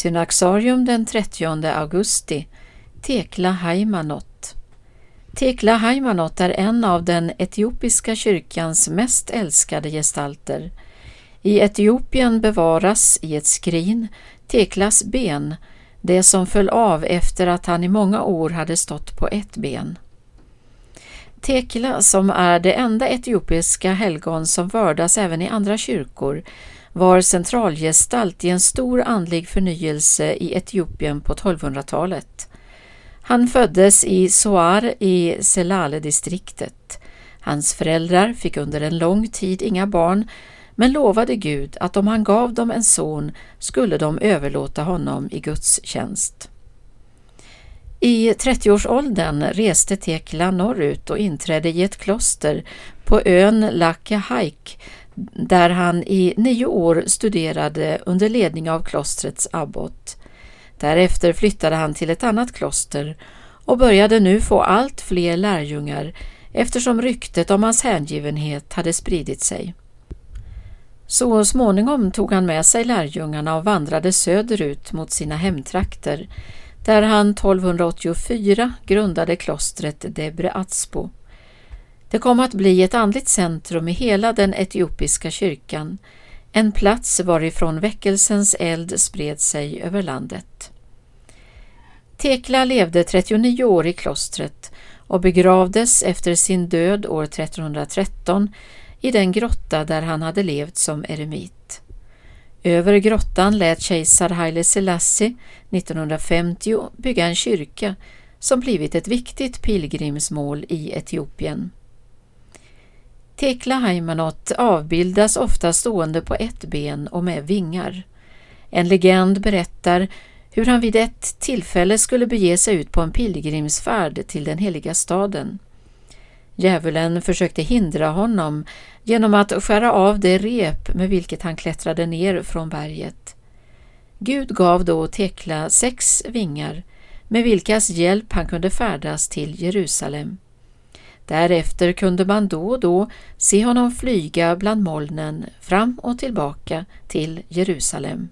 Synaxarium den 30 augusti, Tekla Haimanot. Tekla Haimanot är en av den etiopiska kyrkans mest älskade gestalter. I Etiopien bevaras i ett skrin Teklas ben, det som föll av efter att han i många år hade stått på ett ben. Tekla, som är det enda etiopiska helgon som vördas även i andra kyrkor, var centralgestalt i en stor andlig förnyelse i Etiopien på 1200-talet. Han föddes i Soar i Selale-distriktet. Hans föräldrar fick under en lång tid inga barn men lovade Gud att om han gav dem en son skulle de överlåta honom i Guds tjänst. I 30-årsåldern reste Tekla norrut och inträdde i ett kloster på ön Lakehaik där han i nio år studerade under ledning av klostrets abbot. Därefter flyttade han till ett annat kloster och började nu få allt fler lärjungar eftersom ryktet om hans hängivenhet hade spridit sig. Så småningom tog han med sig lärjungarna och vandrade söderut mot sina hemtrakter där han 1284 grundade klostret Debre Atspo. Det kom att bli ett andligt centrum i hela den etiopiska kyrkan, en plats varifrån väckelsens eld spred sig över landet. Tekla levde 39 år i klostret och begravdes efter sin död år 1313 i den grotta där han hade levt som eremit. Över grottan lät kejsar Haile Selassie 1950 bygga en kyrka som blivit ett viktigt pilgrimsmål i Etiopien. Tekla Haimanot avbildas ofta stående på ett ben och med vingar. En legend berättar hur han vid ett tillfälle skulle bege sig ut på en pilgrimsfärd till den heliga staden. Djävulen försökte hindra honom genom att skära av det rep med vilket han klättrade ner från berget. Gud gav då Tekla sex vingar med vilkas hjälp han kunde färdas till Jerusalem. Därefter kunde man då och då se honom flyga bland molnen fram och tillbaka till Jerusalem.